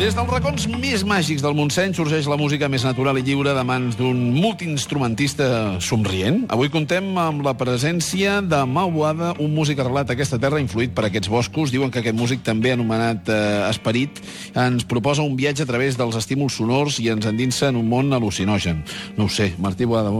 Des dels racons més màgics del Montseny sorgeix la música més natural i lliure de mans d'un multiinstrumentista somrient. Avui contem amb la presència de Mau Boada, un músic arrelat a aquesta terra influït per aquests boscos. Diuen que aquest músic, també anomenat eh, Esperit, ens proposa un viatge a través dels estímuls sonors i ens endinsa en un món al·lucinogen. No ho sé, Martí Boada,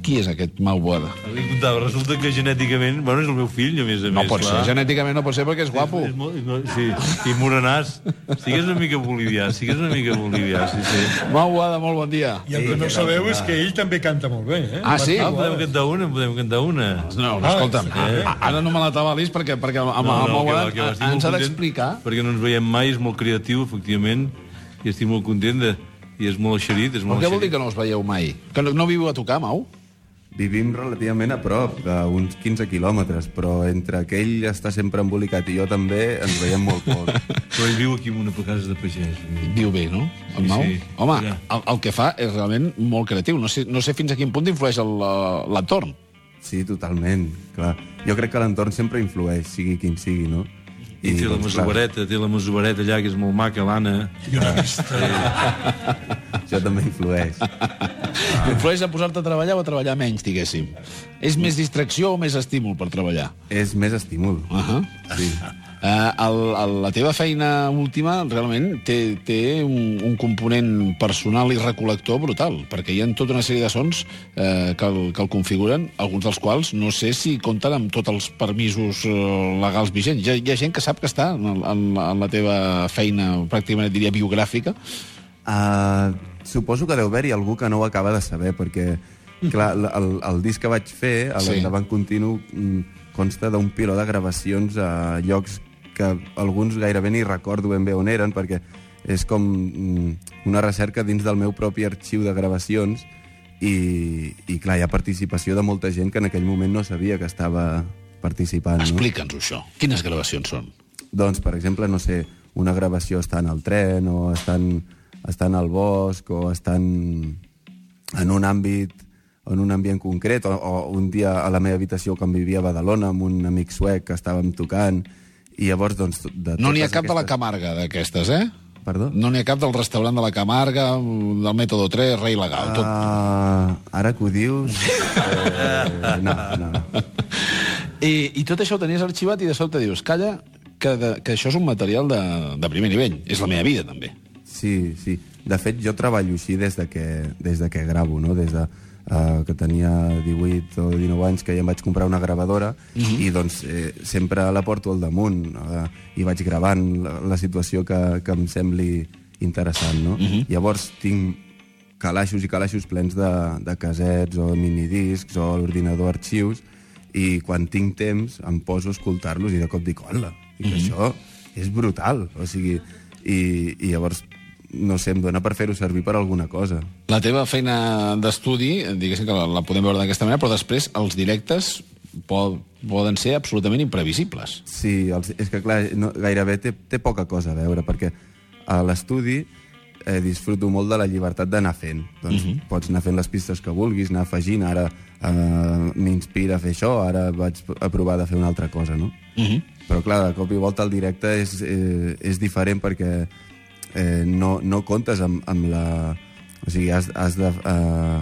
qui és aquest Mau Boada? Li contava, resulta que genèticament... Bueno, és el meu fill, a més a No més. pot ser, clar. genèticament no pot ser perquè és guapo. És, és molt, no, sí, i morenàs. Sigues una mica bolivià, sigues una mica bolivià, sí, sí. Mau Boada, molt bon dia. I el que no sabeu és que ell també canta molt bé, eh? Ah, sí? Ah, podem cantar una, podem cantar una. No, no Ah, escolta'm, sí. a- ara no me la t'avalis perquè, perquè amb, No, amb no, que que va, estic ens ha d'explicar. Perquè no ens veiem mai, és molt creatiu, efectivament, i estic molt content de... I és molt eixerit, és Però molt què vol dir que no us veieu mai? Que no, no viu a tocar, Mau? Vivim relativament a prop, a uns 15 quilòmetres, però entre que ell està sempre embolicat i jo també ens veiem molt poc. Però ell viu aquí en una casa de pagès. Viu bé, no? El Sí, Mau? sí. Home, Mira. el, el que fa és realment molt creatiu. No sé, no sé fins a quin punt influeix el, l'entorn. Sí, totalment, clar. Jo crec que l'entorn sempre influeix, sigui quin sigui, no? I té la doncs, clar, masovereta, té la masovereta allà, que és molt maca, l'Anna. Jo vist. Això també influeix. Influeix a posar-te a treballar o a treballar menys, diguéssim. És més distracció o més estímul per treballar? És més estímul. Uh -huh. Sí. Uh, el, el, la teva feina última realment té, té un, un component personal i recol·lector brutal, perquè hi ha tota una sèrie de sons uh, que, el, que el configuren, alguns dels quals no sé si compten amb tots els permisos uh, legals vigents. Hi ha, hi ha gent que sap que està en, en, en la teva feina, pràcticament diria biogràfica. Uh, suposo que deu haver-hi algú que no ho acaba de saber, perquè clar, el, el, el disc que vaig fer, a Sí. l'endavant continu, mm, consta d'un piló de gravacions a llocs que alguns gairebé ni recordo ben bé on eren, perquè és com mm, una recerca dins del meu propi arxiu de gravacions i, i clar, hi ha participació de molta gent que en aquell moment no sabia que estava participant. No? Explica'ns això. Quines gravacions són? Doncs, per exemple, no sé, una gravació està en el tren o estan, estan al bosc o estan en un àmbit en un ambient concret, o, o un dia a la meva habitació quan vivia a Badalona amb un amic suec que estàvem tocant, i llavors, doncs... De No n'hi ha cap de la aquestes- Camarga, d'aquestes, eh? Perdó? No n'hi ha cap del restaurant de la Camarga, del Mètodo 3, Rei Legal, tot. Uh, ara que ho dius... Eh, no, no. I, I tot això ho tenies arxivat i de sobte dius, calla, que, de, que això és un material de, de primer nivell. És la meva vida, també. Sí, sí. De fet, jo treballo així des de que, des de que gravo, no? Des de uh, que tenia 18 o 19 anys que ja em vaig comprar una gravadora i doncs eh, sempre la porto al damunt uh, i vaig gravant la, la situació que, que em sembli interessant, no? Llavors tinc calaixos i calaixos plens de, de casets o minidiscs o l'ordinador arxius i quan tinc temps em poso a escoltar-los i de cop dic, hola, i que això és brutal, o sigui, i, i llavors no sé, em dona per fer-ho servir per alguna cosa. La teva feina d'estudi, diguéssim que la, la podem veure d'aquesta manera, però després els directes po poden ser absolutament imprevisibles. Sí, els, és que clar, no, gairebé té, té poca cosa a veure, perquè a l'estudi eh, disfruto molt de la llibertat d'anar fent. Doncs uh -huh. pots anar fent les pistes que vulguis, anar afegint, ara eh, m'inspira a fer això, ara vaig a provar de fer una altra cosa, no? Uh -huh. Però clar, de cop i volta el directe és, eh, és diferent perquè eh, no, no comptes amb, amb la... O sigui, has, has de... Eh,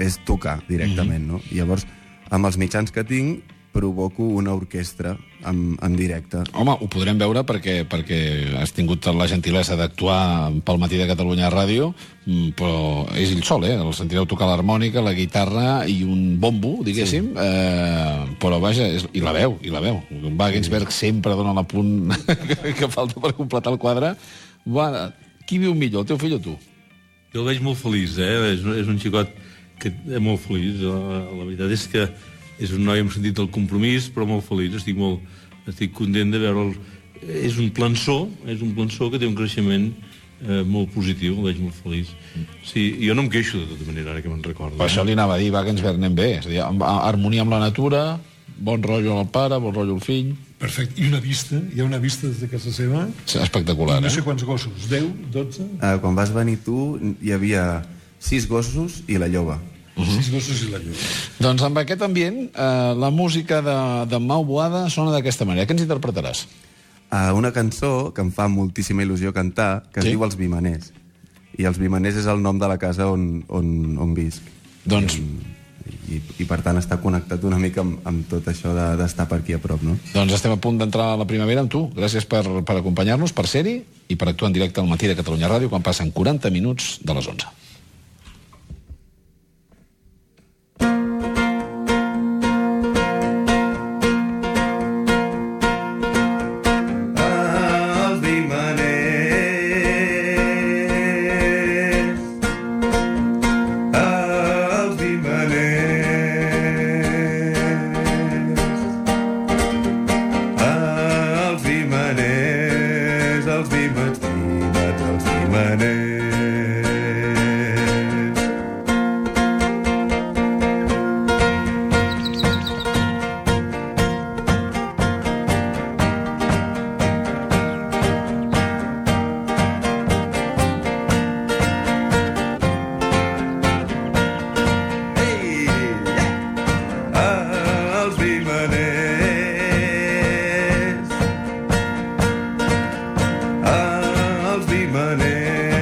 és tocar directament, no? I llavors, amb els mitjans que tinc, provoco una orquestra en, en directe. Home, ho podrem veure perquè, perquè has tingut la gentilesa d'actuar pel matí de Catalunya Ràdio, mm, però és ell sol, eh? El sentireu tocar l'harmònica, la guitarra i un bombo, diguéssim, sí. eh, però vaja, és, i la veu, i la veu. Wagensberg sempre dona l'apunt que, que falta per completar el quadre. Bueno, qui viu millor, el teu fill o tu? Jo el veig molt feliç, eh? És, és un xicot que és molt feliç. La, la veritat és que és un noi amb sentit del compromís, però molt feliç. Estic molt estic content de veure'l. És un plançó, és un plançó que té un creixement eh, molt positiu, el veig molt feliç. Sí, jo no em queixo de tota manera, ara que me'n recordo. Per això li anava a dir, Wagensberg anem bé. És a dir, amb- a- harmonia amb la natura, bon rotllo al pare, bon rotllo al fill... Perfecte. I una vista, hi ha una vista des de casa seva. És espectacular, No sé eh? quants gossos, 10, 12? Eh, quan vas venir tu, hi havia sis gossos i la lloba. Uh -huh. Sis gossos i la llum. Doncs amb aquest ambient, eh, la música de, de Mau Boada sona d'aquesta manera. Què ens interpretaràs? a una cançó que em fa moltíssima il·lusió cantar, que es Sí? diu Els Vimaners. I Els Vimaners és el nom de la casa on, on, on visc. Doncs, I, I, per tant, està connectat una mica amb, amb tot això de- d'estar per aquí a prop, no? doncs estem a punt d'entrar a la primavera amb tu. Gràcies per, per acompanyar-nos, per ser-hi i per actuar en directe al matí de Catalunya Ràdio quan passen 40 minuts de les 11. mujer.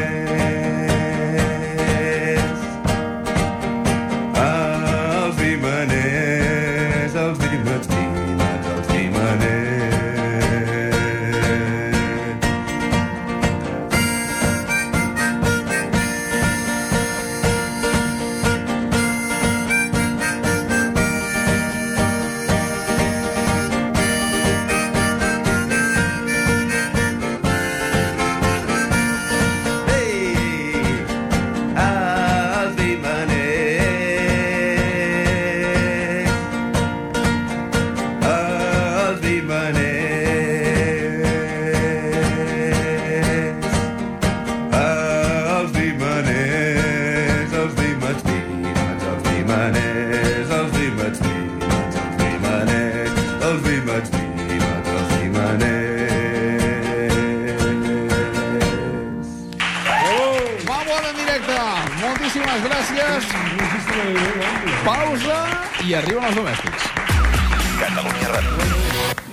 Gràcies. Pausa i arriben els domèstics. Catalunya Ràdio.